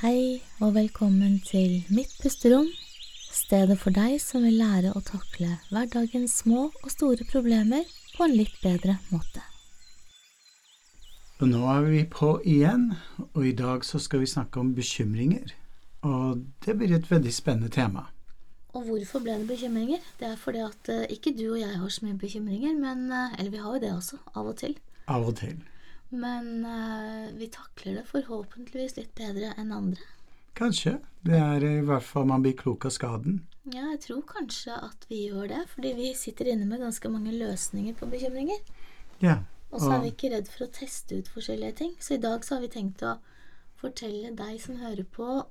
Hei og velkommen til Mitt pusterom, stedet for deg som vil lære å takle hverdagens små og store problemer på en litt bedre måte. Og nå er vi på igjen, og i dag så skal vi snakke om bekymringer. Og det blir et veldig spennende tema. Og hvorfor ble det bekymringer? Det er fordi at eh, ikke du og jeg har så mye bekymringer, men eh, Eller vi har jo det også, av og til. Av og til. Men uh, vi takler det forhåpentligvis litt bedre enn andre. Kanskje. Det er i hvert fall man blir klok av skaden. Ja, jeg tror kanskje at vi gjør det, fordi vi sitter inne med ganske mange løsninger på bekymringer. Ja. Og så er vi ikke redd for å teste ut forskjellige ting. Så i dag så har vi tenkt å fortelle deg som hører på,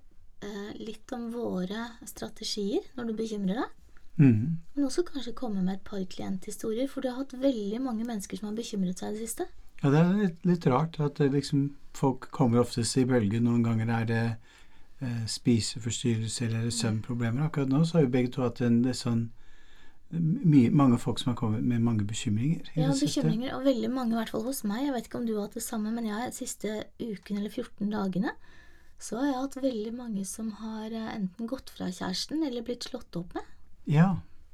eh, litt om våre strategier når du bekymrer deg. Mm. Men også kanskje komme med et par klienthistorier, for du har hatt veldig mange mennesker som har bekymret seg i det siste. Ja, det er litt, litt rart at det liksom, folk kommer oftest i bølger. Noen ganger er det eh, spiseforstyrrelser eller søvnproblemer. Akkurat nå så har vi begge to hatt en sånn mye, mange folk som har kommet med mange bekymringer. Ja, bekymringer, og veldig mange, i hvert fall hos meg. Jeg vet ikke om du har hatt det samme, men jeg de siste uken eller 14 dagene så har jeg hatt veldig mange som har eh, enten gått fra kjæresten eller blitt slått opp med. Ja,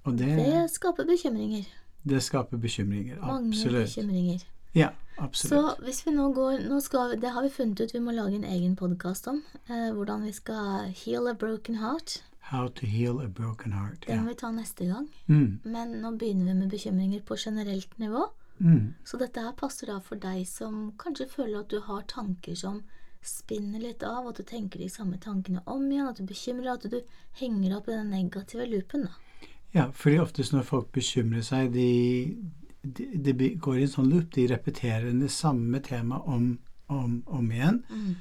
og det, Det skaper bekymringer. det skaper bekymringer. Mange Absolutt. bekymringer. Ja, Så hvis vi nå går nå skal, Det har vi funnet ut vi må lage en egen podkast om. Eh, hvordan vi skal heal a broken heart. How to heal a broken heart. Det må vi ta neste gang. Mm, Men nå begynner vi med bekymringer på generelt nivå. mm. Så dette her passer da for deg som kanskje føler at du har tanker som spinner litt av, at du tenker de samme tankene om igjen, at du bekymrer deg, at du henger opp i den negative loopen. da. Ja, fordi oftest når folk bekymrer seg, de, de, de går i en sånn loop. De repeterer det samme temaet om om, om igjen. Mm.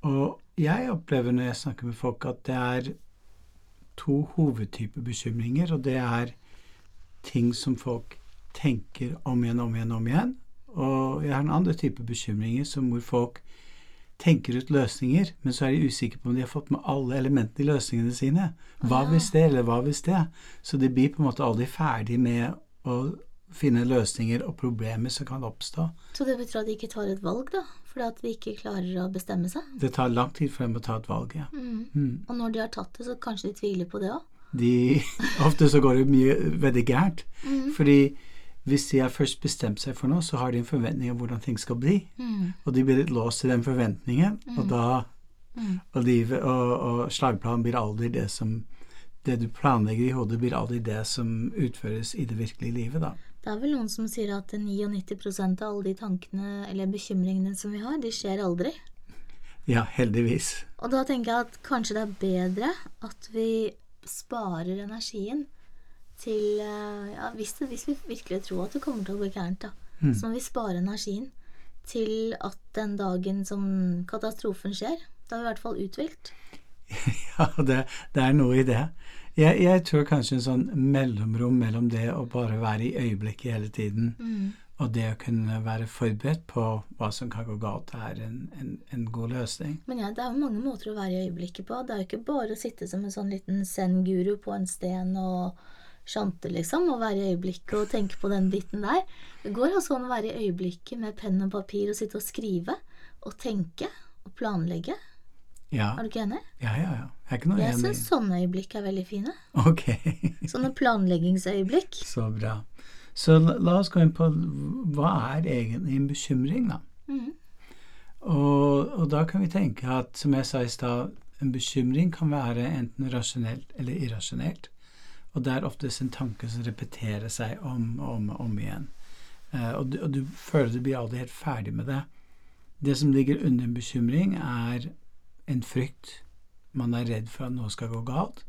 Og jeg opplever når jeg snakker med folk, at det er to hovedtyper bekymringer, og det er ting som folk tenker om igjen, om igjen, om igjen. Og jeg har en andre type bekymringer som hvor folk tenker ut løsninger, men så er de usikre på om de har fått med alle elementene i løsningene sine. Hva hvis det, eller hva hvis det? Så de blir på en måte aldri ferdig med å finne løsninger og problemer som kan oppstå. Så det betyr at de ikke tar et valg, da? Fordi at de ikke klarer å bestemme seg? Det tar lang tid for dem å ta et valg, ja. Mm. Mm. Og når de har tatt det, så kanskje de tviler på det òg? De, ofte så går det mye veldig gærent. Mm. Fordi hvis de har først bestemt seg for noe, så har de en forventning om hvordan ting skal bli. Mm. Og de blir litt låst i den forventningen, og da Mm. og, livet, og, og slagplanen blir aldri det som Det du planlegger i hodet, blir aldri det som utføres i det virkelige livet, da. Det er vel noen som sier at 99% av alle de tankene eller bekymringene som vi har, de skjer aldri. Ja, heldigvis. Og da tenker jeg at kanskje det er bedre at vi sparer energien til eh, ja, hvis, det, hvis vi virkelig tror at det kommer til å gå gærent, da, Mm. så må vi spare energien til at den dagen som katastrofen skjer, da er vi i hvert fall uthvilt. Ja, det, det er noe i det. Jeg, jeg tror kanskje en sånn mellomrom mellom det å bare være i øyeblikket hele tiden, Mm. og det å kunne være forberedt på hva som kan gå galt, er en, en, en god løsning. Men ja, det er jo mange måter å være i øyeblikket på. Det er jo ikke bare å sitte som en sånn liten zen-guru på en sten og sjante, liksom, og være i øyeblikket og tenke på den biten der. Det går altså an å være i øyeblikket med penn og papir og sitte og skrive og tenke og planlegge. Ja, Er du ikke enig? ja, ja. ja. Jeg er ikke noe Jeg enig. syns sånne øyeblikk er veldig fine. Ok, Sånne planleggingsøyeblikk. så bra. Så la, la oss gå inn på hva er egentlig en bekymring, da? Mm. Og, og da kan vi tenke at, som jeg sa i stad, en bekymring kan være enten rasjonelt eller irrasjonelt. Og det er oftest en tanke som repeterer seg om og om, om igjen. Eh, og, du, og du føler du blir aldri helt ferdig med det. Det som ligger under en bekymring, er en frykt. Man er redd for at noe skal gå galt.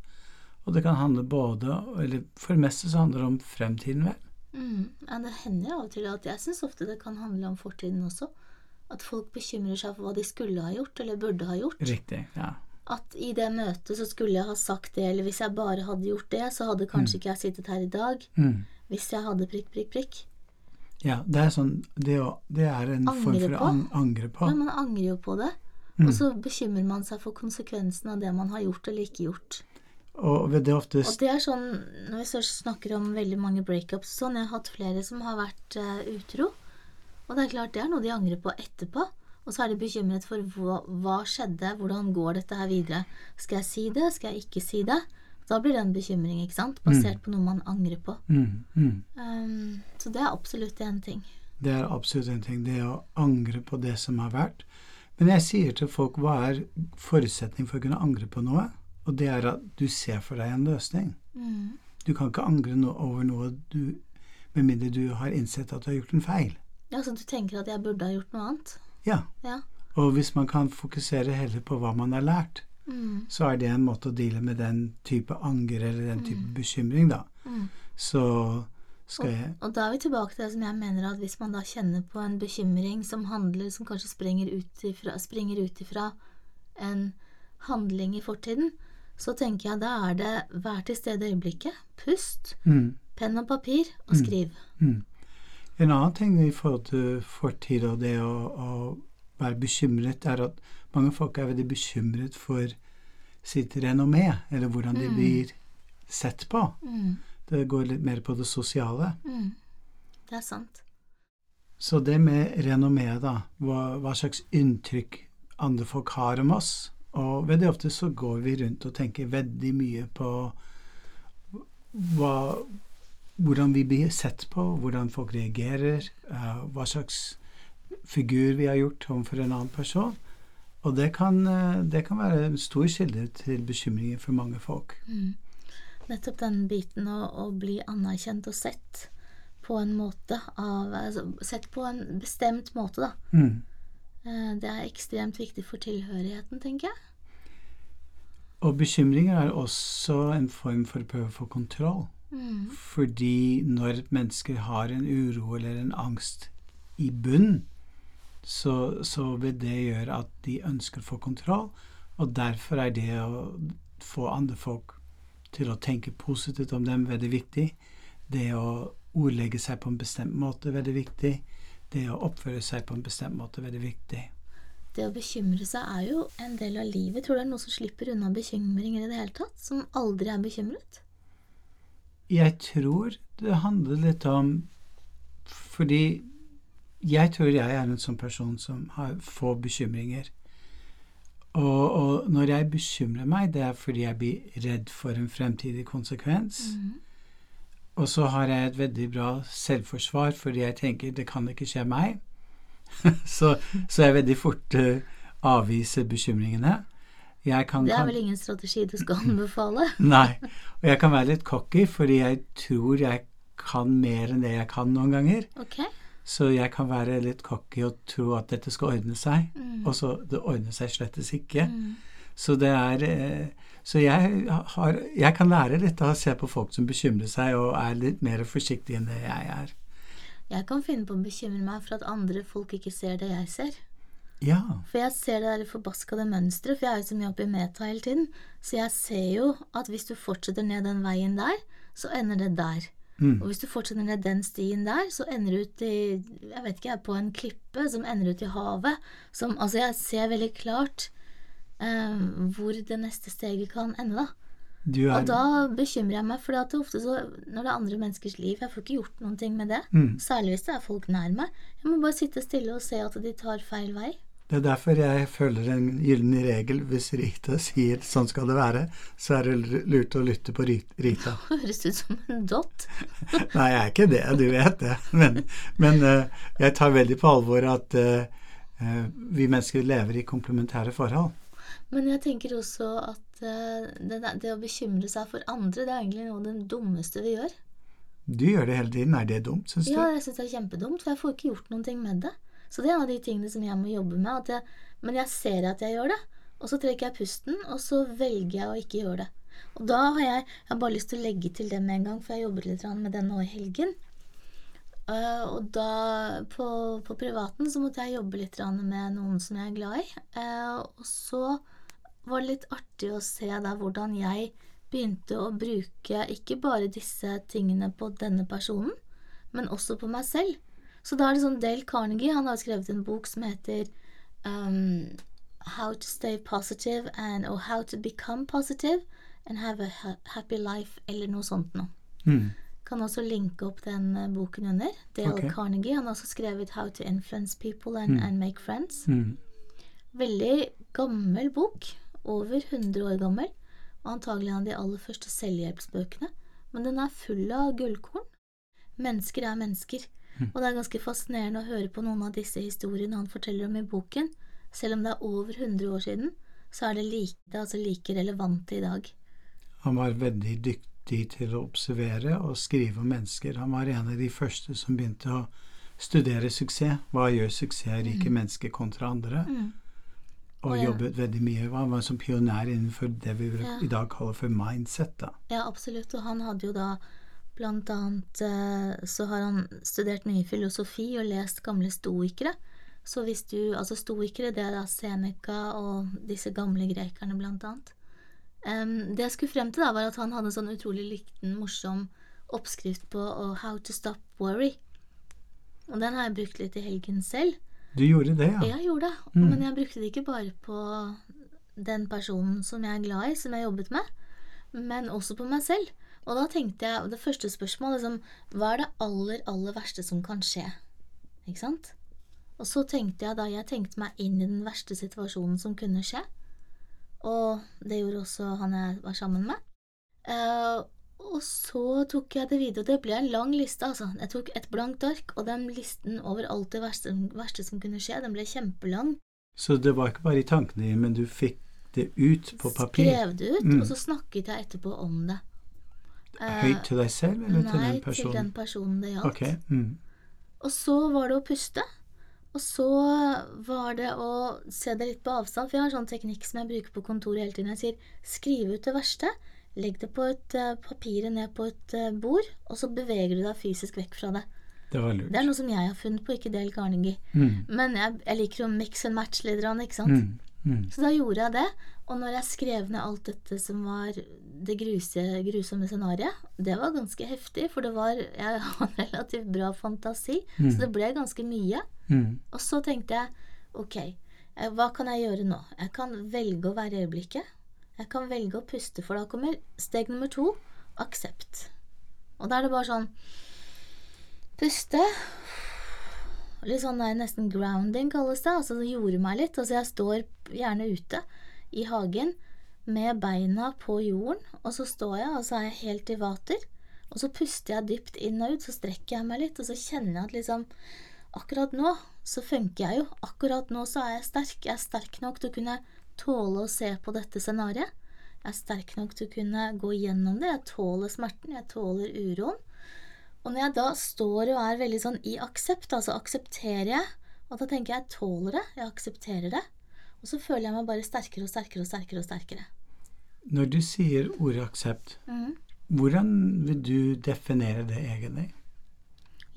Og det kan handle både Eller for det meste så handler det om fremtiden, vel. Mm. Ja, det hender av og til at jeg syns ofte det kan handle om fortiden også. At folk bekymrer seg for hva de skulle ha gjort, eller burde ha gjort. Riktig. Ja. At i det møtet så skulle jeg ha sagt det, eller hvis jeg bare hadde gjort det, så hadde kanskje ikke jeg sittet her i dag. Mm. Hvis jeg hadde prikk, prikk, prikk. Ja, det er sånn Det, det er en form for å ang angre på. Ja, man angrer jo på det. Mm. Og så bekymrer man seg for konsekvensen av det man har gjort eller ikke gjort. Og det, det Og det er sånn, når vi så snakker om veldig mange breakups sånn, jeg har hatt flere som har vært uh, utro. Og det er klart det er noe de angrer på etterpå. Og så er de bekymret for hva, hva skjedde, hvordan går dette her videre. Skal jeg si det, skal jeg ikke si det? Da blir det en bekymring, ikke sant? Basert på noe man angrer på. Mm, mm. Um, så det er absolutt en ting. Det er absolutt en ting. Det å angre på det som har vært. Men jeg sier til folk hva er forutsetning for å kunne angre på noe? Og det er at du ser for deg en løsning. Mm. Du kan ikke angre no over noe du med mindre du har innsett at du har gjort en feil. Ja, Så du tenker at jeg burde ha gjort noe annet? Ja. Ja. Og hvis man kan fokusere heller på hva man har lært, Mm. så er det en måte å deale med den type anger eller den type bekymring, da. Mm. Så jeg Og da er vi tilbake til det som jeg mener at hvis man da kjenner på en bekymring som handler, som kanskje springer ut ifra, springer ut ifra en handling i fortiden, så tenker jeg da er det vær til stede i øyeblikket, pust, mm, penn og papir, og skriv. mm. En annen ting i forhold til fortid og det å, å være bekymret, er at mange folk er veldig bekymret for sitt renommé, eller hvordan de blir sett på. Mm. Det går litt mer på det sosiale. Mm. Det er sant. Så det med renommé, da, hva, hva slags inntrykk andre folk har om oss Og veldig ofte så går vi rundt og tenker veldig mye på hva, hvordan vi blir sett på, hvordan folk reagerer, uh, hva slags figur vi har gjort overfor en annen person. Og det kan, eh, det kan være en stor kilde til bekymringer for mange folk. Mm. Nettopp den biten å, å bli anerkjent og sett på en måte av altså, Sett på en bestemt måte, da. Mm. Eh, Det er ekstremt viktig for tilhørigheten, tenker jeg. Og bekymringer er også en form for å prøve å få kontroll. Mm. Fordi når mennesker har en uro eller en angst i bunn, så, så vil det gjøre at de ønsker å få kontroll, og derfor er det å få andre folk til å tenke positivt om dem veldig viktig. Det å ordlegge seg på en bestemt måte veldig viktig. Det å oppføre seg på en bestemt måte veldig viktig. Det å bekymre seg er jo en del av livet. Tror du det er noen som slipper unna bekymringer i det hele tatt? Som aldri er bekymret? Jeg tror det handler litt om Fordi jeg tror jeg er en sånn person som har få bekymringer. Og, og når jeg bekymrer meg, det er fordi jeg blir redd for en fremtidig konsekvens. Mm. Og så har jeg et veldig bra selvforsvar, fordi jeg tenker det kan ikke skje meg. så, så jeg veldig fort uh, avviser bekymringene. Jeg kan, Det er vel ingen strategi du skal anbefale? Nei. Og jeg kan være litt cocky, fordi jeg tror jeg kan mer enn det jeg kan noen ganger. Ok. Så jeg kan være litt cocky og tro at dette skal ordne seg, Mm. og så det ordner seg slettes ikke. Mm. Så det er eh, Så jeg har Jeg kan lære litt av å se på folk som bekymrer seg og er litt mer forsiktige enn det jeg er. Jeg kan finne på å bekymre meg for at andre folk ikke ser det jeg ser. Ja. For jeg ser det der forbaskede mønsteret, for jeg er jo så mye oppe i meta hele tiden. Så jeg ser jo at hvis du fortsetter ned den veien der, så ender det der. Mm. Og hvis du fortsetter ned den stien der, så ender du ut i Jeg vet ikke, jeg, på en klippe som ender ut i havet. Som Altså, jeg ser veldig klart eh, hvor det neste steget kan ende, da. Du er Og da bekymrer jeg meg, for det det ofte så Når det er andre menneskers liv Jeg får ikke gjort noen ting med det. Mm. Særlig hvis det er folk nær meg. Jeg må bare sitte stille og se at de tar feil vei. Det er derfor jeg følger en gyllen regel. Hvis Rita sier 'sånn skal det være', så er det lurt å lytte på Rita. Høres ut som en dott. Nei, jeg er ikke det, du vet det. Men, men eh, jeg tar veldig på alvor at eh, eh, vi mennesker lever i komplementære forhold. Men jeg tenker også at det, det å bekymre seg for andre, det er egentlig noe av det dummeste vi gjør. Du gjør det hele tiden. Er det dumt, syns du? Ja, jeg syns det er kjempedumt, for jeg får ikke gjort noen ting med det. Så det er en av de tingene som jeg må jobbe med. Jeg, men jeg ser at jeg gjør det, og så trekker jeg pusten, og så velger jeg å ikke gjøre det. Og da har jeg, jeg har bare lyst til å legge til det med en gang, for jeg jobber litt med det nå i helgen. Uh, og da på, på privaten så måtte jeg jobbe litt med noen som jeg er glad i. Uh, og så var det litt artig å se da hvordan jeg begynte å bruke ikke bare disse tingene på denne personen, men også på meg selv. Så da er det sånn Dale Carnegie, han har skrevet en bok som heter um, How to stay positive and or How to become positive and have a happy life, eller noe sånt noe. Mm. Kan også linke opp den uh, boken under. Dale okay. Carnegie. Han har også skrevet 'How to Influence People and, Mm. and Make Friends'. Mm. Veldig gammel bok. Over 100 år gammel. Og antagelig en av de aller første selvhjelpsbøkene. Men den er full av gullkorn. Mennesker er mennesker. Mm. Og det er ganske fascinerende å høre på noen av disse historiene han forteller om i boken. Selv om det er over 100 år siden, så er det like, det er altså like relevant i dag. Han var veldig dyktig til å observere og skrive om mennesker. Han var en av de første som begynte å studere suksess. Hva gjør suksessrike mennesker kontra andre? Mm. Og Og ja. jobbet veldig mye. Han var som pionær innenfor det vi Ja. i dag kaller for mindset. da. Ja, absolutt. Og han hadde jo da blant annet eh, så har han studert mye filosofi og lest gamle stoikere. Så hvis du Altså stoikere, det er da Seneca og disse gamle grekerne, blant annet. Um, det jeg skulle frem til, da, var at han hadde en sånn utrolig liten, morsom oppskrift på å How to stop worry. Og den har jeg brukt litt i helgen selv. Du gjorde det, ja? Jeg gjorde det, Mm. men jeg brukte det ikke bare på den personen som jeg er glad i, som jeg jobbet med, men også på meg selv. Og da tenkte jeg, det første spørsmålet liksom, hva er det aller, aller verste som kan skje? Ikke sant? Og så tenkte jeg da, jeg tenkte meg inn i den verste situasjonen som kunne skje, og det gjorde også han jeg var sammen med. Uh, og så tok jeg det videre, og det ble en lang liste, altså. Jeg tok et blankt ark, og den listen over alt det verste, verste som kunne skje, den ble kjempelang. Så det var ikke bare i tankene dine, men du fikk det ut på papir? Skrev det ut, Mm. og så snakket jeg etterpå om det. Eh, Høyt til deg selv, eller til den personen? Nei, til den personen det gjaldt. Ok. Mm. Og så var det å puste. Og så var det å se det litt på avstand, for jeg har en sånn teknikk som jeg bruker på kontoret hele tiden. Jeg sier skriv ut det verste, legg det på et uh, papiret ned på et uh, bord, og så beveger du deg fysisk vekk fra det. Det var lurt. Det er noe som jeg har funnet på, ikke Del Carnegie. Mm. Men jeg, jeg liker jo mix and match litt, ikke sant? Mm. Mm. Så da gjorde jeg det, og når jeg skrev ned alt dette som var det gruse, grusomme scenariet, det var ganske heftig, for det var Jeg har relativt bra fantasi, Mm. så det ble ganske mye. Mm. Og så tenkte jeg ok, eh, hva kan jeg gjøre nå? Jeg kan velge å være i øyeblikket. Jeg kan velge å puste, for da kommer steg nummer to aksept. Og da er det bare sånn Puste. Litt sånn der, nesten grounding kalles det. Altså det gjorde meg litt. Altså jeg står gjerne ute i hagen med beina på jorden, og så står jeg, og så er jeg helt i vater. Og så puster jeg dypt inn og ut, så strekker jeg meg litt, og så kjenner jeg at liksom Akkurat nå så funker jeg jo. Akkurat nå så er jeg sterk. Jeg er sterk nok til å kunne tåle å se på dette scenarioet. Jeg er sterk nok til å kunne gå gjennom det. Jeg tåler smerten, jeg tåler uroen. Og når jeg da står og er veldig sånn i aksept, altså aksepterer jeg, og da tenker jeg jeg tåler det, jeg aksepterer det, og så føler jeg meg bare sterkere og sterkere og sterkere og sterkere. Når du sier ordet aksept, mm. hvordan vil du definere det egentlig?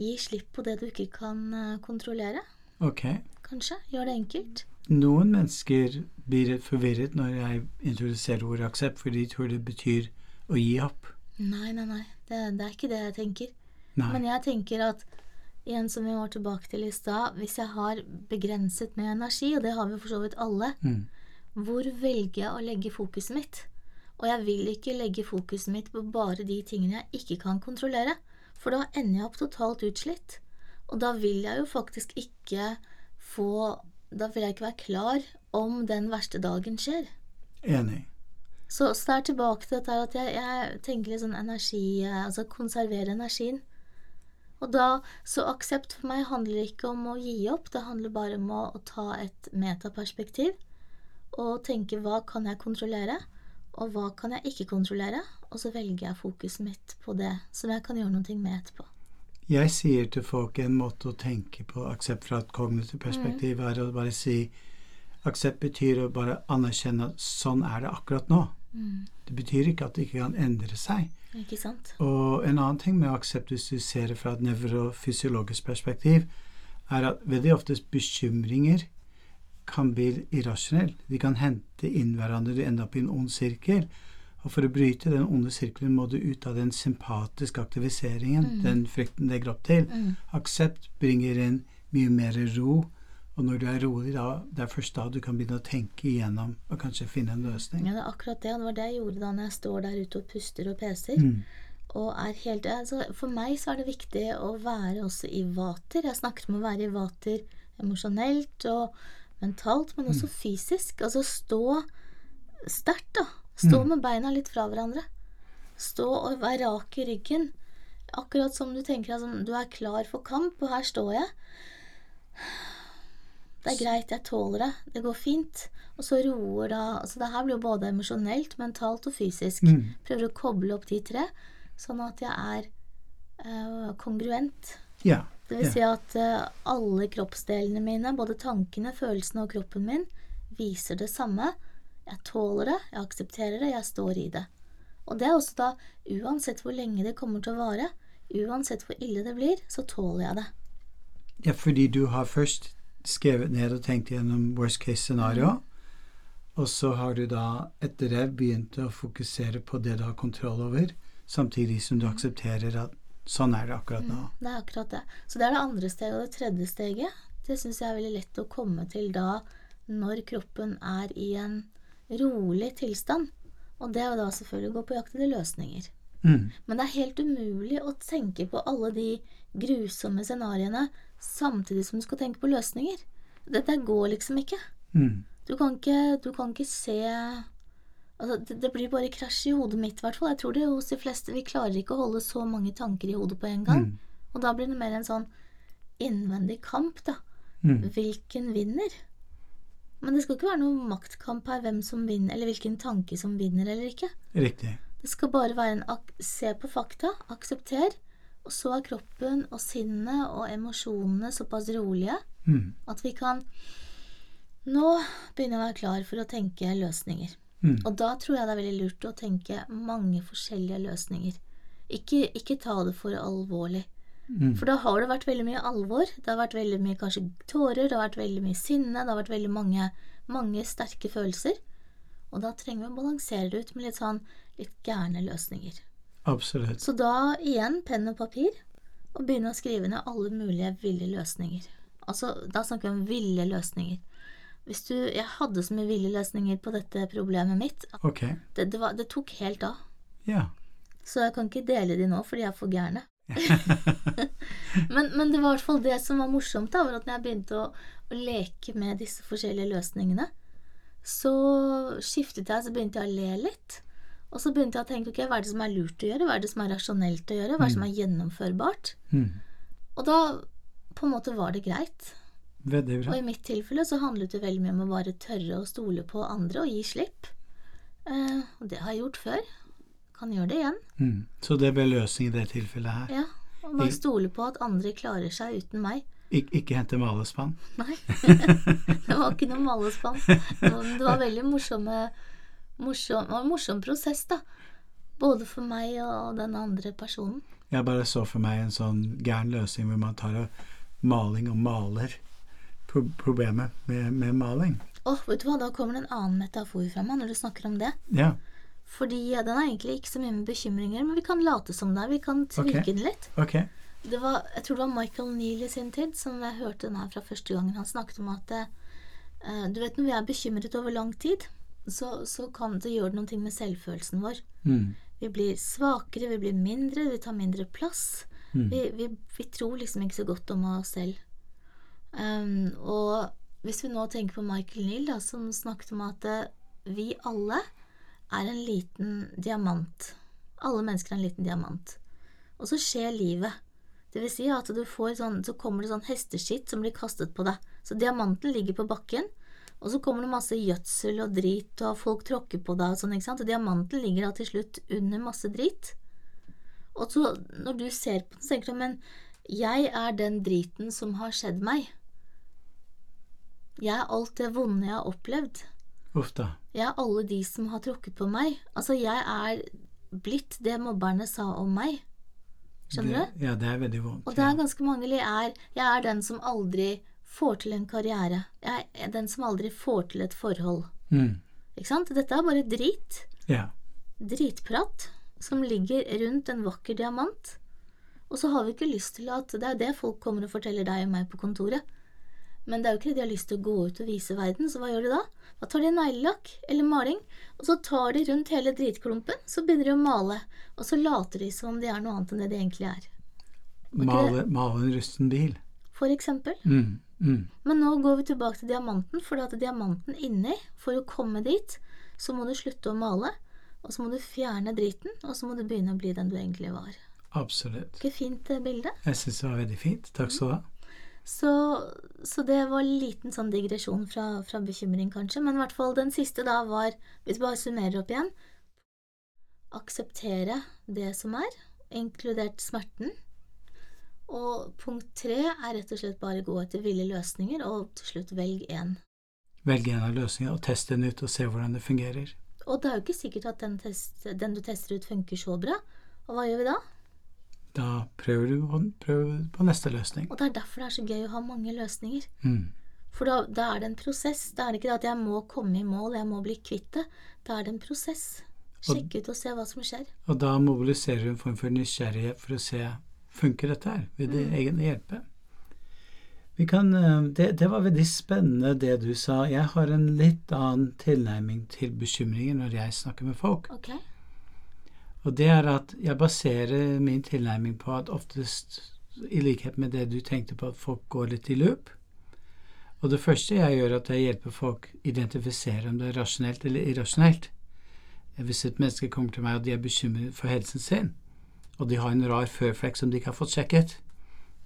Gi slipp på det du ikke kan eh, kontrollere, Ok. kanskje. Gjør det enkelt. Noen mennesker blir forvirret når jeg introduserer ordet aksept, for de tror det betyr å gi opp. Nei, nei, nei. Det, det er ikke det jeg tenker. Nei. Men jeg tenker at igjen som vi var tilbake til i stad, hvis jeg har begrenset med energi, og det har vi for så vidt alle, Mm. hvor velger jeg å legge fokuset mitt? Og jeg vil ikke legge fokuset mitt på bare de tingene jeg ikke kan kontrollere, for da ender jeg opp totalt utslitt. Og da vil jeg jo faktisk ikke få Da vil jeg ikke være klar om den verste dagen skjer. Enig. Så, så det er tilbake til dette at jeg, jeg tenker litt sånn energi Altså konservere energien. Og da Så aksept for meg handler ikke om å gi opp, det handler bare om å, å ta et metaperspektiv og tenke hva kan jeg kontrollere, og hva kan jeg ikke kontrollere, og så velger jeg fokuset mitt på det som jeg kan gjøre noe med etterpå. Jeg sier til folk en måte å tenke på aksept fra et kognitivt perspektiv er å bare si aksept betyr å bare anerkjenne at sånn er det akkurat nå. Det betyr ikke at det ikke kan endre seg. Ikke sant? Og en annen ting med aksept, hvis du ser det fra et nevrofysiologisk perspektiv, er at veldig oftest bekymringer kan bli irrasjonelle. De kan hente inn hverandre, du ender opp i en ond sirkel. Og for å bryte den onde sirkelen må du ut av den sympatiske aktiviseringen, den frykten legger opp til. Mm. Aksept bringer inn mye mer ro, og når du er rolig, da, det er først da du kan begynne å tenke igjennom og kanskje finne en løsning. Ja, det er akkurat det. Det var det jeg gjorde da når jeg står der ute og puster og peser. Mm. og er helt altså, For meg så er det viktig å være også i vater. Jeg snakket om å være i vater emosjonelt og mentalt, men også fysisk. Altså stå sterkt, da. Stå Mm. med beina litt fra hverandre. Stå og være rak i ryggen. Akkurat som du tenker at altså, du er klar for kamp, og her står jeg. Det er greit, jeg tåler det. Det går fint. Og så roer da Altså det her blir jo både emosjonelt, mentalt og fysisk. Mm. Prøver å koble opp de tre, sånn at jeg er uh, kongruent. Ja. Det vil ja. si at uh, alle kroppsdelene mine, både tankene, følelsene og kroppen min, viser det samme. Jeg tåler det, jeg aksepterer det, jeg står i det. Og det er også da, uansett hvor lenge det kommer til å vare, uansett hvor ille det blir, så tåler jeg det. ja, fordi du har først skrevet ned og tenkt gjennom worst case scenario, og så har du da etter det begynt å fokusere på det du har kontroll over, samtidig som du aksepterer at sånn er det akkurat nå. Det er akkurat det. Så det er det andre steget. Og det tredje steget, det syns jeg er veldig lett å komme til da når kroppen er i en rolig tilstand. Og det er jo da selvfølgelig å gå på jakt etter løsninger. Mm. Men det er helt umulig å tenke på alle de grusomme scenarioene samtidig som du skal tenke på løsninger. Dette går liksom ikke. Mm. Du kan ikke, du kan ikke se Altså, det, det blir bare krasj i hodet mitt, i hvert fall. Jeg tror det hos de fleste. Vi klarer ikke å holde så mange tanker i hodet på en gang. Mm. Og da blir det mer en sånn innvendig kamp, da. Mm. Hvilken vinner? Men det skal ikke være noen maktkamp her, hvem som vinner, eller hvilken tanke som vinner eller ikke. Riktig. Det skal bare være en se på fakta, aksepter, og så er kroppen og sinnet og emosjonene såpass rolige Mm. at vi kan nå begynne å være klar for å tenke løsninger. Mm. Og da tror jeg det er veldig lurt å tenke mange forskjellige løsninger. Ikke, ikke ta det for alvorlig. Mm. For da har det vært veldig mye alvor. Det har vært veldig mye kanskje tårer, det har vært veldig mye sinne, det har vært veldig mange, mange sterke følelser. Og da trenger vi å balansere det ut med litt sånn litt gærne løsninger. Absolutt. Så da igjen penn og papir, og begynne å skrive ned alle mulige ville løsninger. Altså, da snakker vi om ville løsninger. Hvis du Jeg hadde så mye ville løsninger på dette problemet mitt Okay. Ok. det, det, var, det tok helt av. Ja. Så jeg kan ikke dele de nå, fordi jeg er for gærne. men, men det var i hvert fall det som var morsomt, da, var at når jeg begynte å, å leke med disse forskjellige løsningene, så skiftet jeg, så begynte jeg å le litt. Og så begynte jeg å tenke ok, hva er det som er lurt å gjøre, hva er det som er rasjonelt å gjøre, hva er det som er gjennomførbart? Mm. Og da på en måte var det greit. Veldig Og bra. i mitt tilfelle så handlet det veldig mye om å bare tørre å stole på andre og gi slipp. Eh, og det har jeg gjort før. Kan gjøre det igjen. Mm. Så det ble løsning i det tilfellet her. Ja, og bare stole på at andre klarer seg uten meg. Ik ikke hente malespann. Nei, det var ikke noe malespann. Det var, det var veldig morsomme, morsom, en morsom prosess, da. Både for meg og den andre personen. Jeg bare så for meg en sånn gæren løsning hvor man tar og maling og maler pro problemet med, med maling. Åh, vet du hva, da kommer det en annen metafor fra meg når du snakker om det. Ja. Fordi den er egentlig ikke så mye med bekymringer, men vi kan late som det er. Vi kan tvilke okay. den litt. Ok. Det var, jeg tror det var Michael Neal i sin tid som jeg hørte den her fra første gangen. Han snakket om at uh, du vet når vi er bekymret over lang tid, så, så kan det gjøre noe med selvfølelsen vår. Mm. Vi blir svakere, vi blir mindre, vi tar mindre plass. Mm. Vi, vi, vi tror liksom ikke så godt om oss selv. Um, og hvis vi nå tenker på Michael Neal, da, som snakket om at eh, vi alle er en liten diamant. Alle mennesker er en liten diamant. Og så skjer livet. Det vil si at du får sånn, så kommer det sånn hesteskitt som blir kastet på deg. Så diamanten ligger på bakken, og så kommer det masse gjødsel og drit, og folk tråkker på deg og sånn, ikke sant. Og diamanten ligger da til slutt under masse drit. Og så når du ser på den, så tenker du men jeg er den driten som har skjedd meg. Jeg er alt det vonde jeg har opplevd. Uff da. Jeg er alle de som har tråkket på meg. Altså, jeg er blitt det mobberne sa om meg. Skjønner du? Ja, det er veldig vondt. Og det er ganske mange er, jeg er den som aldri får til en karriere. Jeg er den som aldri får til et forhold. Mm. Ikke sant? Dette er bare drit. ja. Dritprat som ligger rundt en vakker diamant. Og så har vi ikke lyst til at Det er det folk kommer og forteller deg og meg på kontoret. Men det er jo ikke det de har lyst til å gå ut og vise verden, så hva gjør de da? Da tar de neglelakk eller maling, og så tar de rundt hele dritklumpen, så begynner de å male, og så later de som de er noe annet enn det de egentlig er. Male, male en rusten bil. For eksempel. Mm, mm. Men nå går vi tilbake til diamanten, for at diamanten inni, for å komme dit, så må du slutte å male, og så må du fjerne driten, og så må du begynne å bli den du egentlig var. Absolutt. Ikke fint eh, bilde? Jeg syns det var veldig fint. Takk skal du ha. Så, så det var en liten sånn digresjon fra, fra bekymring, kanskje. Men i hvert fall den siste da var, hvis vi bare summerer opp igjen Akseptere det som er, inkludert smerten. Og punkt tre er rett og slett bare gå etter ville løsninger, og til slutt velg én. Velg en av løsningene og test den ut og se hvordan det fungerer. Og det er jo ikke sikkert at den, test, den du tester ut, funker så bra. Og hva gjør vi da? Da prøver du på, prøver på neste løsning. Og det er derfor det er så gøy å ha mange løsninger. Mm. For da, da er det en prosess. Da er det ikke det at jeg må komme i mål, jeg må bli kvitt det. Da er det en prosess. Sjekke ut og se hva som skjer. Og da mobiliserer du en form for nysgjerrighet for å se funker dette her, vil det egentlig hjelpe? Vi kan, eh, det, det var veldig spennende det du sa. Jeg har en litt annen tilnærming til bekymringer når jeg snakker med folk. Okay. Og det er at jeg baserer min tilnærming på at oftest, i likhet med det du tenkte på, at folk går litt i loop. Og det første jeg gjør, er at jeg hjelper folk identifisere om det er rasjonelt eller irrasjonelt. Hvis et menneske kommer til meg og de er bekymret for helsen sin, og de har en rar føflekk som de ikke har fått sjekket,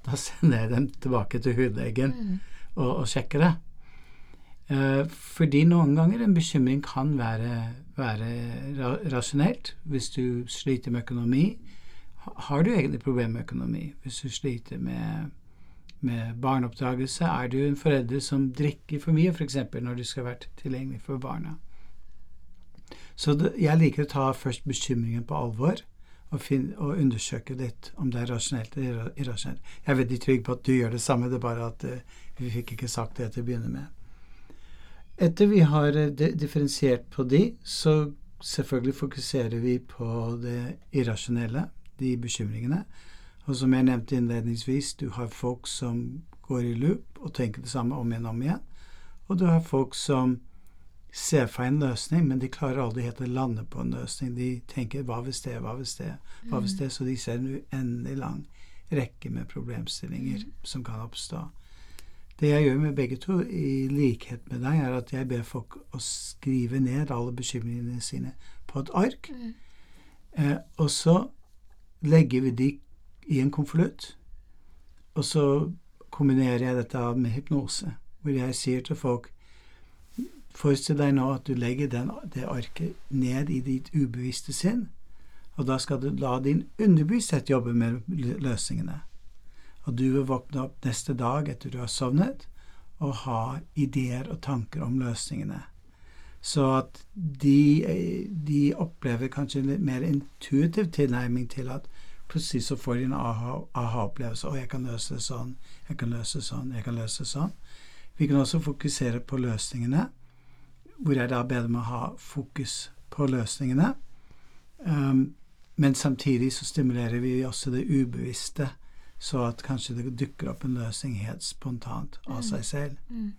da sender jeg dem tilbake til hudlegen og, og sjekker det. Eh, fordi noen ganger en bekymring kan være, være ra rasjonelt. Hvis du sliter med økonomi, har du egentlig problemer med økonomi. Hvis du sliter med, med barneoppdragelse, er du en forelder som drikker for mye, f.eks. når du skal være tilgjengelig for barna. Så det, jeg liker å ta først bekymringen på alvor og, finne, og undersøke litt om det er rasjonelt eller irrasjonelt. Jeg er veldig trygg på at du gjør det samme, det er bare at uh, vi fikk ikke sagt det til å begynne med. Etter vi har eh, differensiert på de, så selvfølgelig fokuserer vi på det irrasjonelle, de bekymringene. Og som jeg nevnte innledningsvis, du har folk som går i loop og tenker det samme om igjen og om igjen. Og du har folk som ser for en løsning, men de klarer aldri helt å lande på en løsning. De tenker 'hva hvis det', 'hva hvis det', hva hvis det, så de ser en uendelig lang rekke med problemstillinger som kan oppstå. Det jeg gjør med begge to, i likhet med deg, er at jeg ber folk å skrive ned alle bekymringene sine på et ark, eh, og så legger vi de i en konvolutt, og så kombinerer jeg dette med hypnose, hvor jeg sier til folk Forestill deg nå at du legger den, det arket ned i ditt ubevisste sinn, og da skal du la din underbevissthet jobbe med løsningene. Og du vil våkne opp neste dag etter du har sovnet, og ha ideer og tanker om løsningene. Så at de, de opplever kanskje en litt mer intuitiv tilnærming til at plutselig så får de en aha- aha-opplevelse. Å, jeg kan løse det sånn, jeg kan løse det sånn, jeg kan løse det sånn. Vi kan også fokusere på løsningene, hvor jeg da ber dem å ha fokus på løsningene. Um, men samtidig så stimulerer vi også det ubevisste, så at kanskje det dukker opp en løsning helt spontant av seg selv. Mm.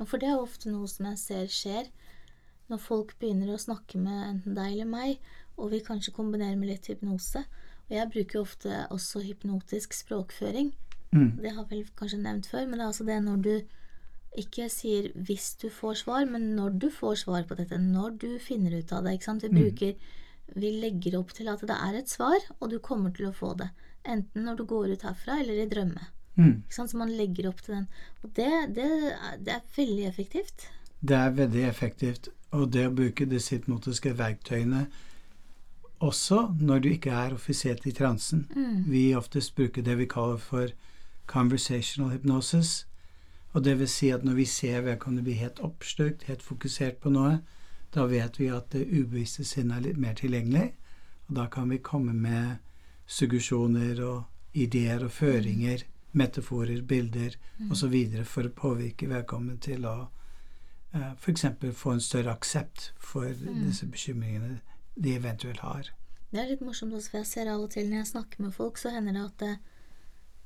For det er ofte noe som jeg ser skjer når folk begynner å snakke med enten deg eller meg, og vi kanskje kombinerer med litt hypnose. Og jeg bruker jo ofte også hypnotisk språkføring. Mm. Det har jeg vel kanskje nevnt før, men det er altså det når du ikke sier 'hvis du får svar', men når du får svar på dette, når du finner ut av det. ikke sant? Vi bruker Vi legger opp til at det er et svar, og du kommer til å få det. Enten når du går ut herfra, eller i drømme. Mm. Ikke sant? Så man legger opp til den. Og det, det, det er veldig effektivt. Det er veldig effektivt. Og det å bruke disse hypnotiske verktøyene også når du ikke er offisielt i transen. Vi oftest bruker det vi kaller for conversational hypnosis. Og det vil si at når vi ser vedkommende bli helt oppslukt, helt fokusert på noe, da vet vi at det ubevisste sinnet er litt mer tilgjengelig. Og da kan vi komme med suggesjoner og ideer og føringer, metaforer, bilder osv. for å påvirke vedkommende til å eh, f.eks. få en større aksept for disse bekymringene de eventuelt har. Det er litt morsomt også, for jeg ser av og til når jeg snakker med folk, så hender det at det,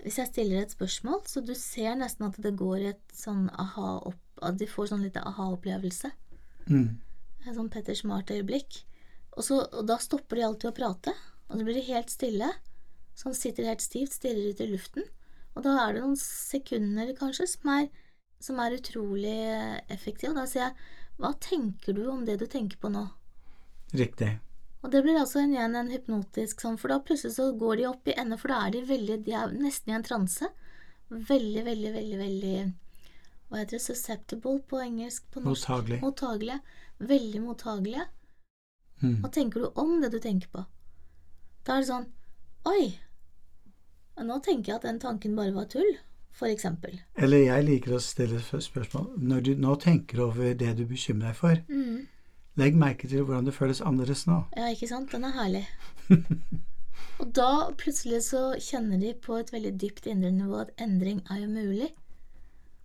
hvis jeg stiller et spørsmål, så du ser nesten at det går et sånn aha opp At de får sånn lite aha-opplevelse. Mm. Et sånn Petter Smart-øyeblikk. Og, så- og da stopper de alltid å prate, og så blir de helt stille. Så han sitter helt stivt, stirrer ut i luften. Og da er det noen sekunder, kanskje, som er, som er utrolig effektive. Og da sier jeg Hva tenker du om det du tenker på nå? Riktig. Og det blir altså en, igjen en hypnotisk sånn, for da plutselig så går de opp i ende, for da er de veldig De er nesten i en transe. Veldig, veldig, veldig, veldig Hva heter det? Susceptible på engelsk? På norsk? Mottagelig. mottagelig. Veldig mottagelige. Mm. Hva tenker du om det du tenker på? Da er det sånn Oi, nå tenker jeg at den tanken bare var tull, for eksempel. Eller jeg liker å stille spørsmål Når du nå tenker over det du bekymrer deg for, Mm. Legg merke til hvordan det føles annerledes nå. Ja, ikke sant? Den er herlig. Og da plutselig så kjenner de på et veldig dypt indre nivå at endring er jo mulig.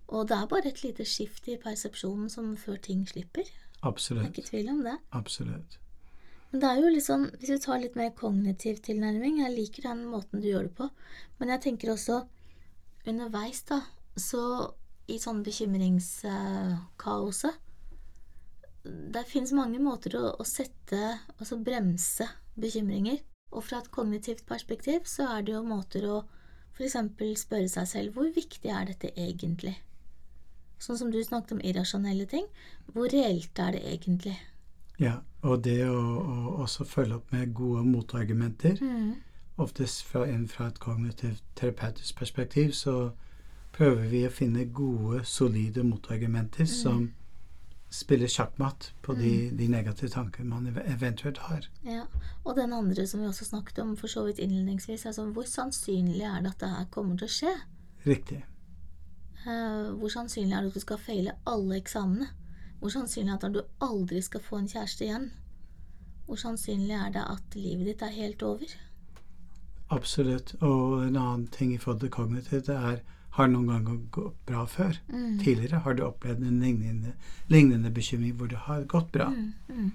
Og det er bare et lite skift i persepsjonen som før ting slipper. Det er Absolutt. ikke tvil om det. Absolutt. Men det er jo sånn, hvis vi tar litt mer kognitiv tilnærming, jeg liker den måten du gjør det på, men jeg tenker også underveis, da, så i sånn bekymringskaoset Det finnes mange måter å, å sette, altså bremse bekymringer. Og fra et kognitivt perspektiv så er det jo måter å f.eks. spørre seg selv hvor viktig er dette egentlig? Sånn som du snakket om irrasjonelle ting. Hvor reelt er det egentlig? Ja, og det å, å også følge opp med gode motargumenter, Mm. oftest fra, fra et kognitivt terapeutisk perspektiv, så prøver vi å finne gode, solide motargumenter som spiller sjakkmatt på de, de negative tankene man eventuelt har. Ja, og den andre som vi også snakket om for så vidt innledningsvis, altså hvor sannsynlig er det at det her kommer til å skje? Riktig. Uh, hvor sannsynlig er det at du skal feile alle eksamene? Hvor sannsynlig er det at du aldri skal få en kjæreste igjen? Hvor sannsynlig er det at livet ditt er helt over? Absolutt. Og en annen ting i forhold til kognitivt, det er har det noen ganger gått bra før? Mm. Tidligere har du opplevd en lignende, lignende bekymring hvor det har gått bra. Mm, mm,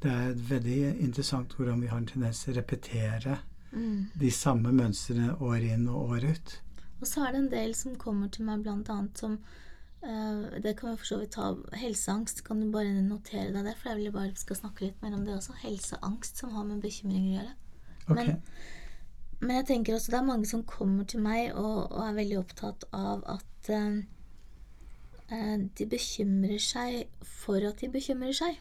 Det er veldig interessant hvordan vi har en tendens til å repetere mm. de samme mønstrene år inn og år ut. Og så er det en del som kommer til meg blant annet som uh, Det kan vi for så vidt ta Helseangst, kan du bare notere deg det? For jeg vil bare skal snakke litt mer om det også. Helseangst som har med bekymringer å gjøre. Ok. Men- Men jeg tenker også det er mange som kommer til meg og, og er veldig opptatt av at eh, eh, de bekymrer seg for at de bekymrer seg.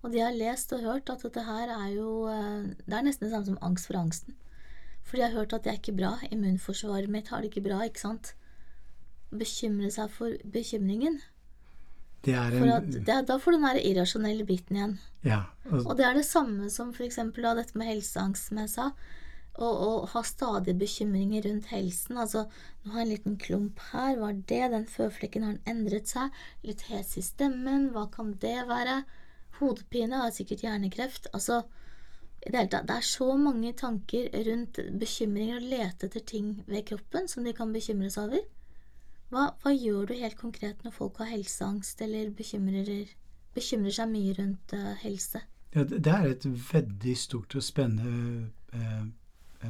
Og de har lest og hørt at dette her er jo eh, Det er nesten det samme som angst for angsten. For de har hørt at det er ikke bra. Immunforsvaret mitt har det ikke bra, ikke sant? Bekymre seg for bekymringen. Det er For at det, da får du den der irrasjonelle biten igjen. Ja. Og, Og det er det samme som eksempel dette med helseangst, som jeg sa. Å og ha stadig bekymringer rundt helsen. Altså, nå har jeg en liten klump her, hva er det? Den føflekken har den endret seg? Litt hes i stemmen, hva kan det være? Hodepine, har sikkert hjernekreft. Altså, i det hele tatt, det er så mange tanker rundt bekymringer og lete etter ting ved kroppen som de kan bekymres over. Hva, hva gjør du helt konkret når folk har helseangst eller bekymrer, bekymrer seg mye rundt uh, helse? ja, det er et veldig stort og spennende eh,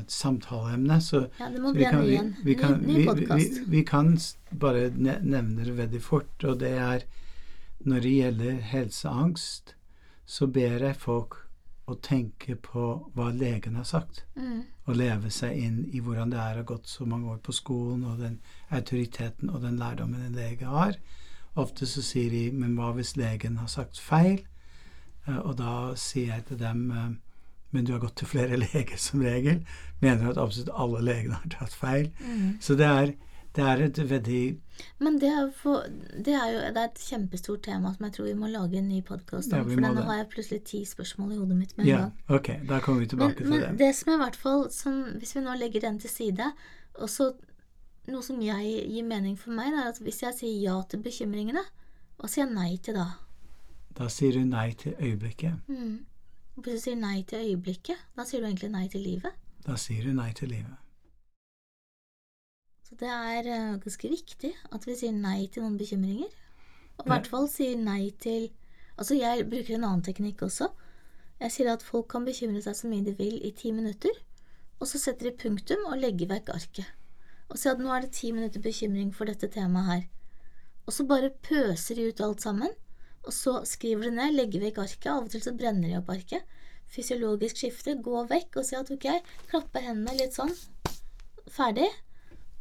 et samtaleemne. Så Ja, det må Så vi, vi, kan, ny, ny vi kan bare nevne det veldig fort, og det er når det gjelder helseangst, så ber jeg folk å tenke på hva legen har sagt, Mm, og leve seg inn i hvordan det er å ha gått så mange år på skolen, og den autoriteten og den lærdommen en lege har. Ofte så sier de 'men hva hvis legen har sagt feil?' Eh, Og da sier jeg til dem eh, men du har gått til flere leger som regel. Mener at absolutt alle legene har tatt feil. mm. Så det er, det er et veldig Men det er, for, det er jo det er et kjempestort tema som jeg tror vi må lage en ny podkast om. For nå har jeg plutselig ti spørsmål i hodet mitt med en Ja, gang. ok. Da kommer vi tilbake Men, til men det. det som er i hvert fall som, Hvis vi nå legger den til side og så Noe som jeg gir mening for meg, er at hvis jeg sier ja til bekymringene, hva sier jeg nei til da? Da sier du nei til øyeblikket. Mm. Hvis du sier nei til øyeblikket, da sier du egentlig nei til livet. Da sier du nei til livet. Så det er eh, ganske viktig at vi sier nei til noen bekymringer. Og i hvert fall sier nei til Altså, jeg bruker en annen teknikk også. Jeg sier at folk kan bekymre seg så mye de vil i ti minutter, og så setter de punktum og legger vekk arket. og si at nå er det ti minutter bekymring for dette temaet her. Og så bare pøser de ut alt sammen, og så skriver du ned, legger vekk arket. Av og til så brenner de opp arket. Fysiologisk skifte, gå vekk og si at ok, klappe hendene litt sånn. Ferdig.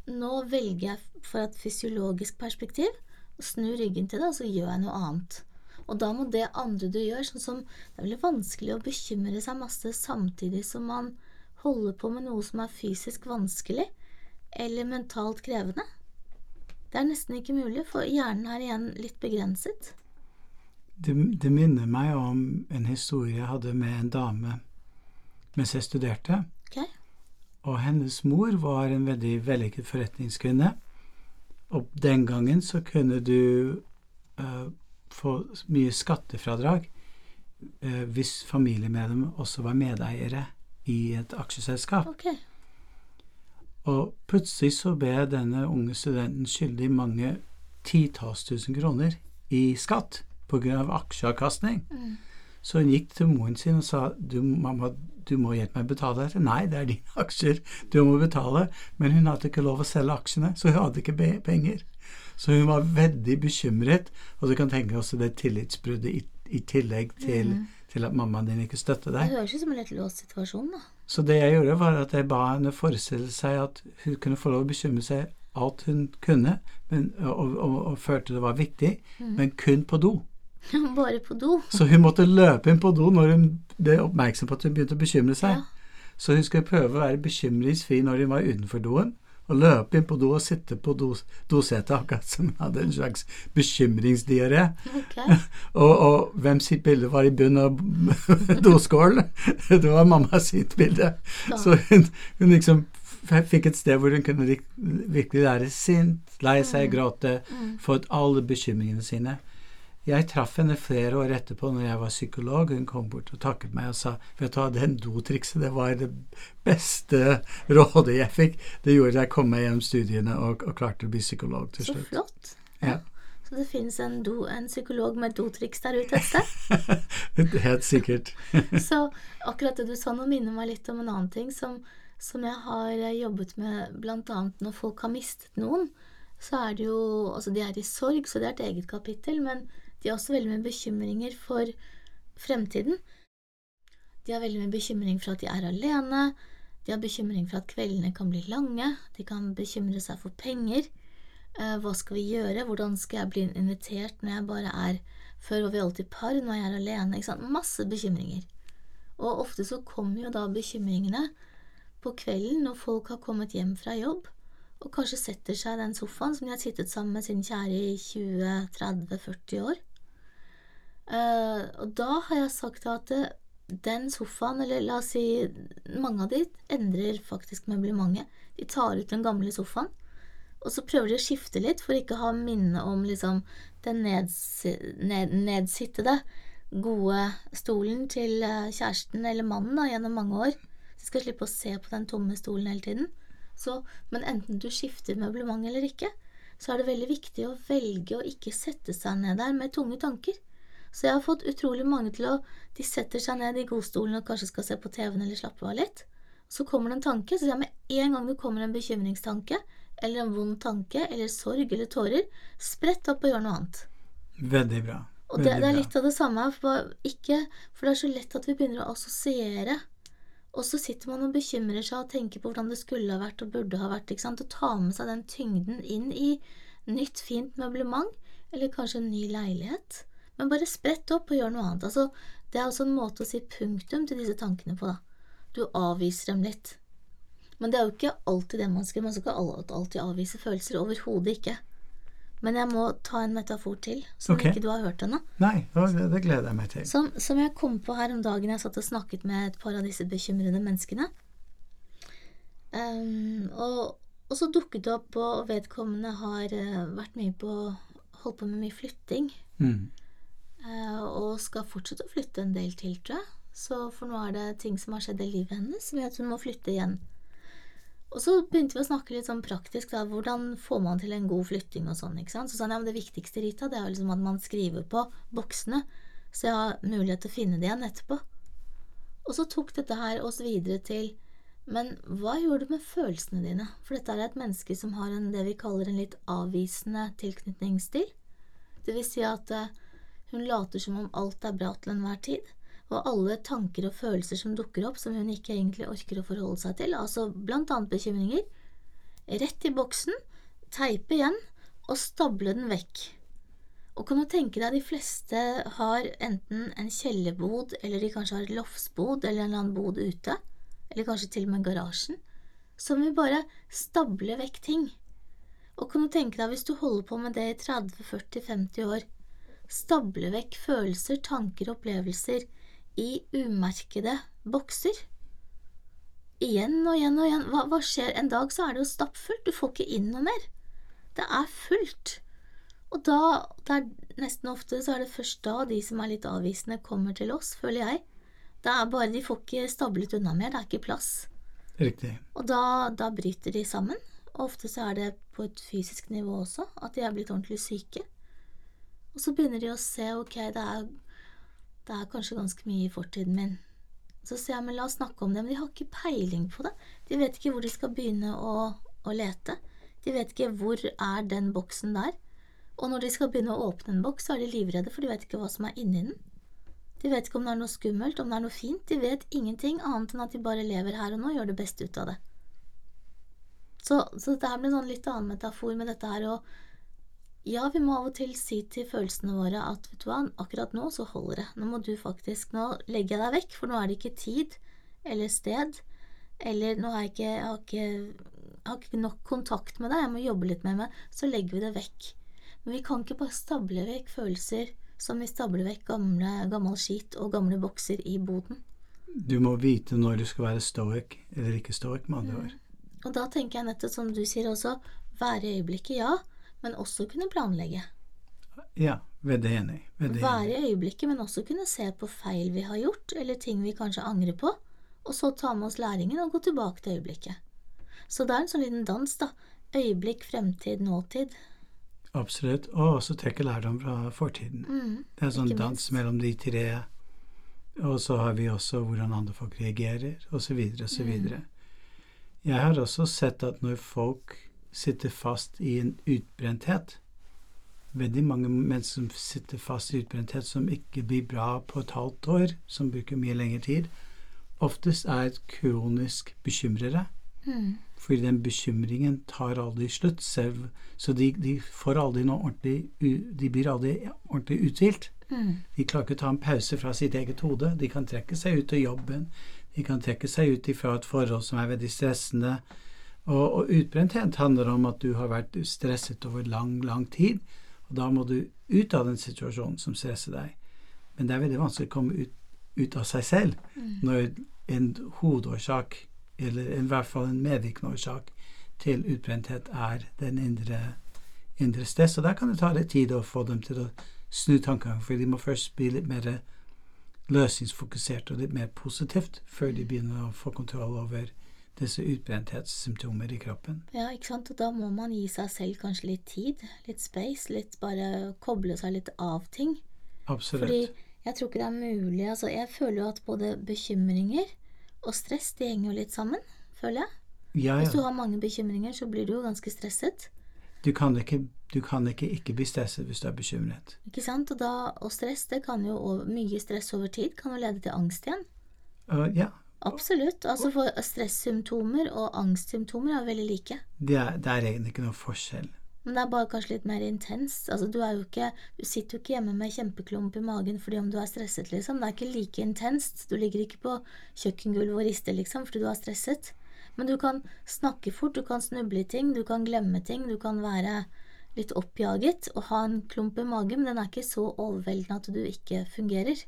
Nå velger jeg for et fysiologisk perspektiv og snu ryggen til det, og så gjør jeg noe annet. Og da må det andre du gjør, sånn som det er veldig vanskelig å bekymre seg masse samtidig som man holder på med noe som er fysisk vanskelig eller mentalt krevende. Det er nesten ikke mulig, for hjernen er igjen litt begrenset. Det, det minner meg om en historie jeg hadde med en dame mens jeg studerte. Okay? Og hennes mor var en veldig vellykket forretningskvinne. Og den gangen så kunne du uh, få mye skattefradrag uh, hvis familiemedlemmer også var medeiere i et aksjeselskap. Okay. Og plutselig så ble denne unge studenten skyldig mange titalls tusen kroner i skatt pga. aksjeavkastning. Mm. Så hun gikk til moren sin og sa du, mamma, du må hjelpe meg å betale dette. Nei, det er dine aksjer, du må betale. Men hun hadde ikke lov å selge aksjene, så hun hadde ikke penger. Så hun var veldig bekymret, og du kan tenke også det tillitsbruddet i, i tillegg til, Mm. til at mammaen din ikke støtter Det høres ut som en litt låst situasjon, da. Så det jeg gjorde, var at jeg ba henne forestille seg at hun kunne få lov å bekymre seg alt hun kunne, men, og, og, og følte det var viktig, men kun på do. Bare på do. Så hun måtte løpe inn på do når hun ble oppmerksom på at hun begynte å bekymre seg. Ja. Så hun skulle prøve å være bekymringsfri når hun var utenfor doen, og løpe inn på do og sitte på do, dosetet akkurat som hun hadde en slags bekymringsdiaré. Okay. Og, og hvem sitt bilde var i bunnen av doskålen? Det var mamma sitt bilde. Ja. Så hun, hun liksom fikk et sted hvor hun kunne virkelig være sint, lei seg, gråte, få ut alle bekymringene sine. Jeg traff henne flere år etterpå når jeg var psykolog. Hun kom bort og takket meg og sa vet du hva, den dotrikset det var det beste rådet jeg fikk. Det gjorde at jeg kom meg gjennom studiene og, og klarte å bli psykolog til Så flott. Ja. Så det finnes en, do, en psykolog med dotriks der ute et sted? Helt sikkert. Så akkurat det du sa nå minner meg litt om en annen ting som, som jeg har eh, jobbet med annet når folk har mistet noen. Så er det jo Altså, de er i sorg, så det er et eget kapittel, men de har også veldig mye bekymringer for fremtiden. De har veldig mye bekymring for at de er alene. De har bekymring for at kveldene kan bli lange. De kan bekymre seg for penger. Eh, hva skal vi gjøre? Hvordan skal jeg bli invitert når jeg bare er Før var vi alltid par, nå er jeg alene. Ikke sant? Masse bekymringer. Og ofte så kommer jo da bekymringene på kvelden når folk har kommet hjem fra jobb og kanskje setter seg i den sofaen som de har sittet sammen med sin kjære i 20-30-40 år. Eh, og da har jeg sagt at eh, den sofaen, eller la oss si mange av de endrer faktisk møblementet. De tar ut den gamle sofaen, og så prøver de å skifte litt for ikke å ha minne om liksom den neds ned nedsittede, gode stolen til eh, kjæresten eller mannen da, gjennom mange år. Så de skal slippe å se på den tomme stolen hele tiden. Så, men enten du skifter møblement eller ikke, så er det veldig viktig å velge å ikke sette seg ned der med tunge tanker. Så jeg har fått utrolig mange til å De setter seg ned i godstolen og kanskje skal se på TV-en eller slappe av litt. Så kommer det en tanke, så med en gang det kommer en bekymringstanke eller en vond tanke eller sorg eller tårer, sprett opp og gjør noe annet. Veldig bra. Og det, det er litt av det samme, for, ikke, for det er så lett at vi begynner å assosiere. Og så sitter man og bekymrer seg og tenker på hvordan det skulle ha vært og burde ha vært. ikke sant? Og tar med seg den tyngden inn i nytt, fint møblement, eller kanskje en ny leilighet. Men bare sprett opp og gjør noe annet. Altså, det er også en måte å si punktum til disse tankene på, da. Du avviser dem litt. Men det er jo ikke alltid det man skal Man skal ikke all- alltid avvise følelser. Overhodet ikke. Men jeg må ta en metafor til, som okay. ikke du har hørt ennå. Nei, det, det gleder jeg meg til. Som, som jeg kom på her om dagen jeg satt og snakket med et par av disse bekymrede menneskene. Um, og, og så dukket det opp, og vedkommende har eh, vært mye på Holdt på med mye flytting. Mm. Eh, og skal fortsette å flytte en del til, tror jeg. Så for nå er det ting som har skjedd i livet hennes som gjør at hun må flytte igjen. Og så begynte vi å snakke litt sånn praktisk, da. Hvordan får man til en god flytting og sånn, ikke sant. Så sa han ja, men det viktigste, Rita, det er jo liksom at man skriver på boksene, så jeg har mulighet til å finne det igjen etterpå. Og så tok dette her oss videre til Men hva gjorde du med følelsene dine? For dette er et menneske som har en, det vi kaller en litt avvisende tilknytningsstil. Det vil si at eh, hun later som om alt er bra til enhver tid, og alle tanker og følelser som dukker opp som hun ikke egentlig orker å forholde seg til, altså blant annet bekymringer, rett i boksen, teipe igjen og stable den vekk. Og kan du tenke deg, de fleste har enten en kjellerbod, eller de kanskje har et loftsbod eller en eller annen bod ute, eller kanskje til og med garasjen, som vil bare stable vekk ting. Og kan du tenke deg, hvis du holder på med det i 30-40-50 år, stable vekk følelser, tanker og opplevelser i umerkede bokser. Igjen og igjen og igjen. Hva, hva skjer? En dag så er det jo stappfullt, du får ikke inn noe mer. Det er fullt. Og da, det er nesten ofte, så er det først da de som er litt avvisende, kommer til oss, føler jeg. Det er bare De får ikke stablet unna mer, det er ikke plass. Riktig. Og da, da bryter de sammen. Og ofte så er det på et fysisk nivå også, at de er blitt ordentlig syke. Og så begynner de å se ok, det er, det er kanskje ganske mye i fortiden min. Så sier jeg men la oss snakke om det, men de har ikke peiling på det. De vet ikke hvor de skal begynne å, å lete. De vet ikke hvor er den boksen der. Og når de skal begynne å åpne en boks, så er de livredde, for de vet ikke hva som er inni den. De vet ikke om det er noe skummelt, om det er noe fint, de vet ingenting annet enn at de bare lever her og nå og gjør det beste ut av det. Så, så dette her blir sånn litt annen metafor med dette her og ja, vi må av og til si til følelsene våre at vet du hva, akkurat nå så holder det, nå må du faktisk, nå legge deg vekk, for nå er det ikke tid eller sted, eller nå har jeg ikke, jeg har ikke, jeg har ikke nok kontakt med deg, jeg må jobbe litt med meg, så legger vi det vekk. Men vi kan ikke bare stable vekk følelser som vi stabler vekk gamle, gammel skit og gamle bokser i boden. Du må vite når du skal være stoic eller ikke stoic, med andre ord. Mm. Og da tenker jeg nettopp som du sier også, være i øyeblikket, ja, men også kunne planlegge. Ja, veldig enig. Veldig være i øyeblikket, men også kunne se på feil vi har gjort, eller ting vi kanskje angrer på, og så ta med oss læringen og gå tilbake til øyeblikket. Så det er en sånn liten dans, da. Øyeblikk, fremtid, nåtid. Absolutt. Og også trekke lærdom fra fortiden. Mm, det er en sånn dans mellom de tre. Og så har vi også hvordan andre folk reagerer, osv., osv. Mm. Jeg har også sett at når folk sitter fast i en utbrenthet Veldig mange mennesker som sitter fast i utbrenthet som ikke blir bra på et halvt år, som bruker mye lengre tid, oftest er et kronisk bekymrere. Mm. Fordi den bekymringen tar aldri slutt selv, så de, de får aldri noe ordentlig De blir aldri ordentlig uthvilt. Mm. De klarer ikke å ta en pause fra sitt eget hode. De kan trekke seg ut av jobben. De kan trekke seg ut ifra et forhold som er veldig stressende. Og, og utbrenthet handler om at du har vært stresset over lang, lang tid, og da må du ut av den situasjonen som stresser deg. Men det er veldig vanskelig å komme ut, ut av seg selv når en hovedårsak, eller i hvert fall en medvirkende årsak, til utbrenthet er den indre, indre stress. Og der kan det ta litt tid å få dem til å snu tankene, for de må først bli litt mer løsningsfokusert og litt mer positivt før de begynner å få kontroll over disse utbrenthetssymptomer i kroppen. Ja, ikke sant, og da må man gi seg selv kanskje litt tid, litt space, litt bare koble seg litt av ting. Absolutt. Fordi jeg tror ikke det er mulig, altså jeg føler jo at både bekymringer og stress, de henger jo litt sammen, føler jeg. ja, Hvis du har mange bekymringer, så blir du jo ganske stresset. Du kan ikke du kan ikke, ikke bli stresset hvis du er bekymret. Ikke sant? Og, da, og stress, det kan jo mye stress over tid kan jo lede til angst igjen. Uh, ja, Absolutt. Altså for stressymptomer og angstsymptomer er veldig like. det er, det er egentlig ikke noe forskjell. Men det er bare kanskje litt mer intenst. Altså, du, ikke, du sitter jo ikke hjemme med kjempeklump i magen fordi om du er stresset, liksom. Det er ikke like intenst. Du ligger ikke på kjøkkengulvet og rister, liksom, fordi du er stresset. Men du kan snakke fort, du kan snuble i ting, du kan glemme ting, du kan være litt oppjaget og ha en klump i magen, men den er ikke så overveldende at du ikke fungerer.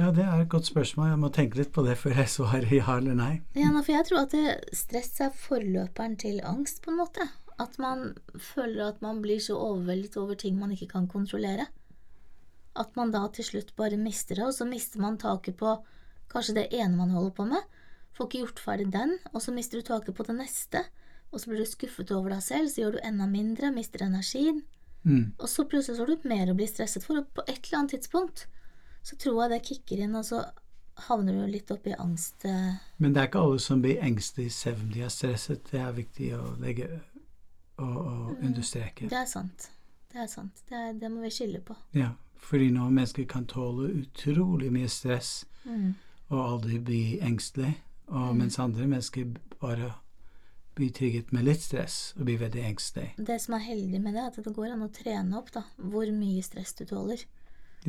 Ja, det er et godt spørsmål. Jeg må tenke litt på det før jeg svarer ja eller nei. Ja, for jeg tror at det, stress er forløperen til angst, på en måte. At man føler at man blir så overveldet over ting man ikke kan kontrollere. At man da til slutt bare mister det, og så mister man taket på kanskje det ene man holder på med. Får ikke gjort ferdig den, og så mister du taket på det neste. Og så blir du skuffet over deg selv, så gjør du enda mindre, mister energien. Mm. Og så plutselig så har du mer å bli stresset for, og på et eller annet tidspunkt så tror jeg det kicker inn, og så havner du litt oppi angst. eh, Men det er ikke alle som blir engstelige selv om de er stresset. Det er viktig å legge og, og Mm. understreke. Det er sant. Det er sant. Det, er, det må vi skille på. Ja, fordi noen mennesker kan tåle utrolig mye stress Mm. og aldri bli engstelig, og Mm. mens andre mennesker bare blir trygget med litt stress og blir veldig engstelig. Det som er heldig med det, er at det går an å trene opp da, hvor mye stress du tåler.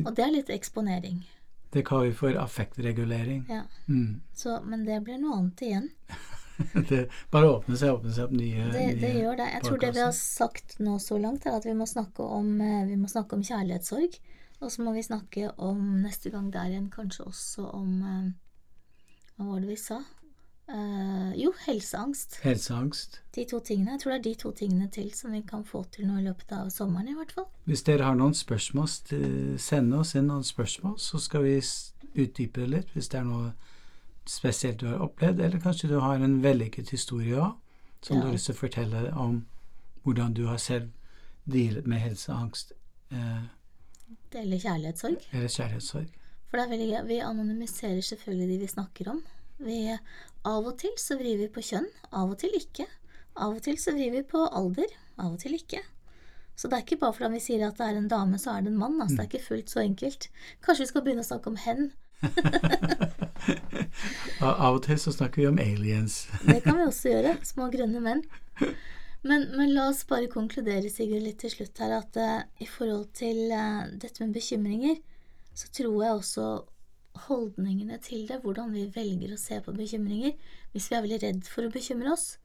Og det er litt eksponering. Det kaller vi for affektregulering. Ja. Mm. Så, men det blir noe annet igjen. Det bare åpner seg, åpner seg opp nye, Det, det gjør det. Jeg tror det vi har sagt nå så langt, er at vi må snakke om, eh, vi må snakke om kjærlighetssorg. Og så må vi snakke om neste gang der igjen kanskje også om eh, Hva var det vi sa? Eh, jo, helseangst. Helseangst. De to tingene. Jeg tror det er de to tingene til som vi kan få til nå i løpet av sommeren, i hvert fall. Hvis dere har noen spørsmål, send oss inn noen spørsmål, så skal vi utdype det litt hvis det er noe spesielt du har opplevd, eller kanskje du har en vellykket historie òg, som Ja. du har lyst til å fortelle om hvordan du har selv dealet med helseangst Uh, eller kjærlighetssorg. eller kjærlighetssorg. For det er veldig gøy. Vi anonymiserer selvfølgelig de vi snakker om. Vi, av og til så vrir vi på kjønn, av og til ikke. Av og til så vrir vi på alder, av og til ikke. Så det er ikke bare fordi vi sier at det er en dame, så er det en mann. Altså, det er ikke fullt så enkelt. Kanskje vi skal begynne å snakke om hen. Av og til så snakker vi om aliens. Det kan vi også gjøre. Små grønne menn. Men, men la oss bare konkludere, Sigurd, litt til slutt her, at uh, i forhold til uh, dette med bekymringer, så tror jeg også holdningene til det, hvordan vi velger å se på bekymringer, hvis vi er veldig redd for å bekymre oss,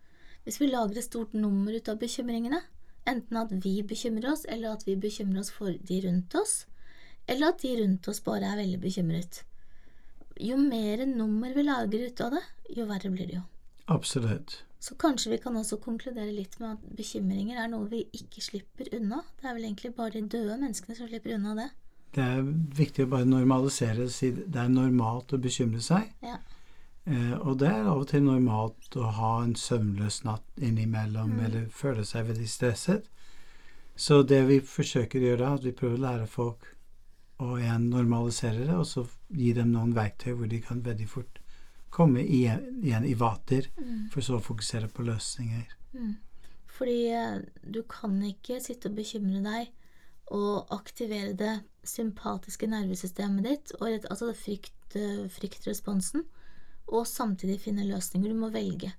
hvis vi lager et stort nummer ut av bekymringene, enten at vi bekymrer oss, eller at vi bekymrer oss for de rundt oss, eller at de rundt oss bare er veldig bekymret. Jo mer nummer vi lager ut av det, jo verre blir det jo. Absolutt. Så kanskje vi kan også konkludere litt med at bekymringer er noe vi ikke slipper unna. Det er vel egentlig bare de døde menneskene som slipper unna det. Det er viktig å bare normalisere og si det er normalt å bekymre seg. Ja. Eh, og det er av og til normalt å ha en søvnløs natt innimellom, Mm. eller føle seg veldig stresset. Så det vi forsøker å gjøre, er at vi prøver å lære folk å igjen normalisere det, og så gi dem noen verktøy hvor de kan veldig fort komme igjen, igjen i vater, Mm. for så å fokusere på løsninger. Mm. Fordi eh, du kan ikke sitte og bekymre deg og aktivere det sympatiske nervesystemet ditt, og altså det frykt, eh, fryktresponsen, og samtidig finne løsninger. Du må velge.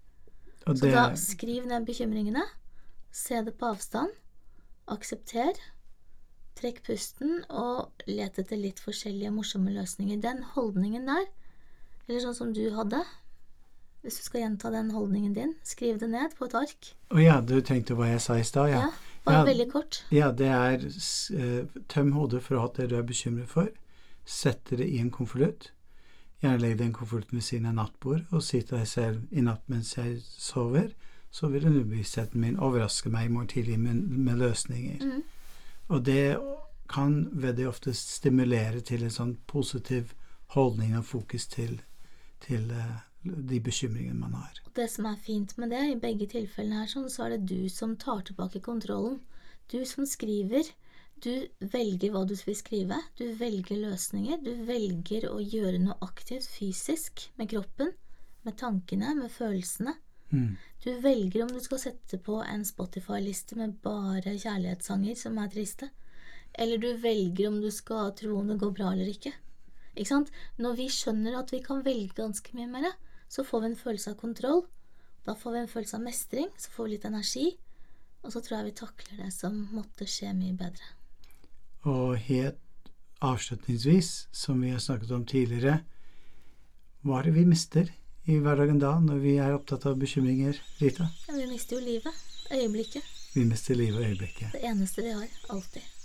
Og Så da skriv ned bekymringene, se det på avstand, aksepter, trekk pusten og let etter litt forskjellige morsomme løsninger. Den holdningen der, eller sånn som du hadde, hvis du skal gjenta den holdningen din, skriv det ned på et ark. Å ja, du tenkte hva jeg sa i stad, ja. Ja, bare Ja. veldig kort. Ja, det er eh, tøm hodet for alt det du er bekymret for. Sett det i en konvolutt. Gjerne legg den konvolutten ved siden av nattbord og si til deg selv i natt mens jeg sover, så vil underbevisstheten min overraske meg i morgen tidlig med, med løsninger. Mm. Og det kan veldig ofte stimulere til en sånn positiv holdning og fokus til, til eh, de bekymringene man har. Det som er fint med det, i begge tilfellene her, sånn, så er det du som tar tilbake kontrollen. Du som skriver. Du velger hva du vil skrive. Du velger løsninger. Du velger å gjøre noe aktivt fysisk med kroppen, med tankene, med følelsene. Mm. Du velger om du skal sette på en Spotify-liste med bare kjærlighetssanger som er triste, eller du velger om du skal tro om det går bra eller ikke. Ikke sant? Når vi skjønner at vi kan velge ganske mye mer, så får vi en følelse av kontroll. Da får vi en følelse av mestring, så får vi litt energi, og så tror jeg vi takler det som måtte skje mye bedre. Og helt avslutningsvis, som vi har snakket om tidligere, hva er det vi mister i hverdagen da, når vi er opptatt av bekymringer, Rita? Ja, vi mister jo livet. Øyeblikket. Vi mister livet og øyeblikket. Det eneste vi har. Alltid.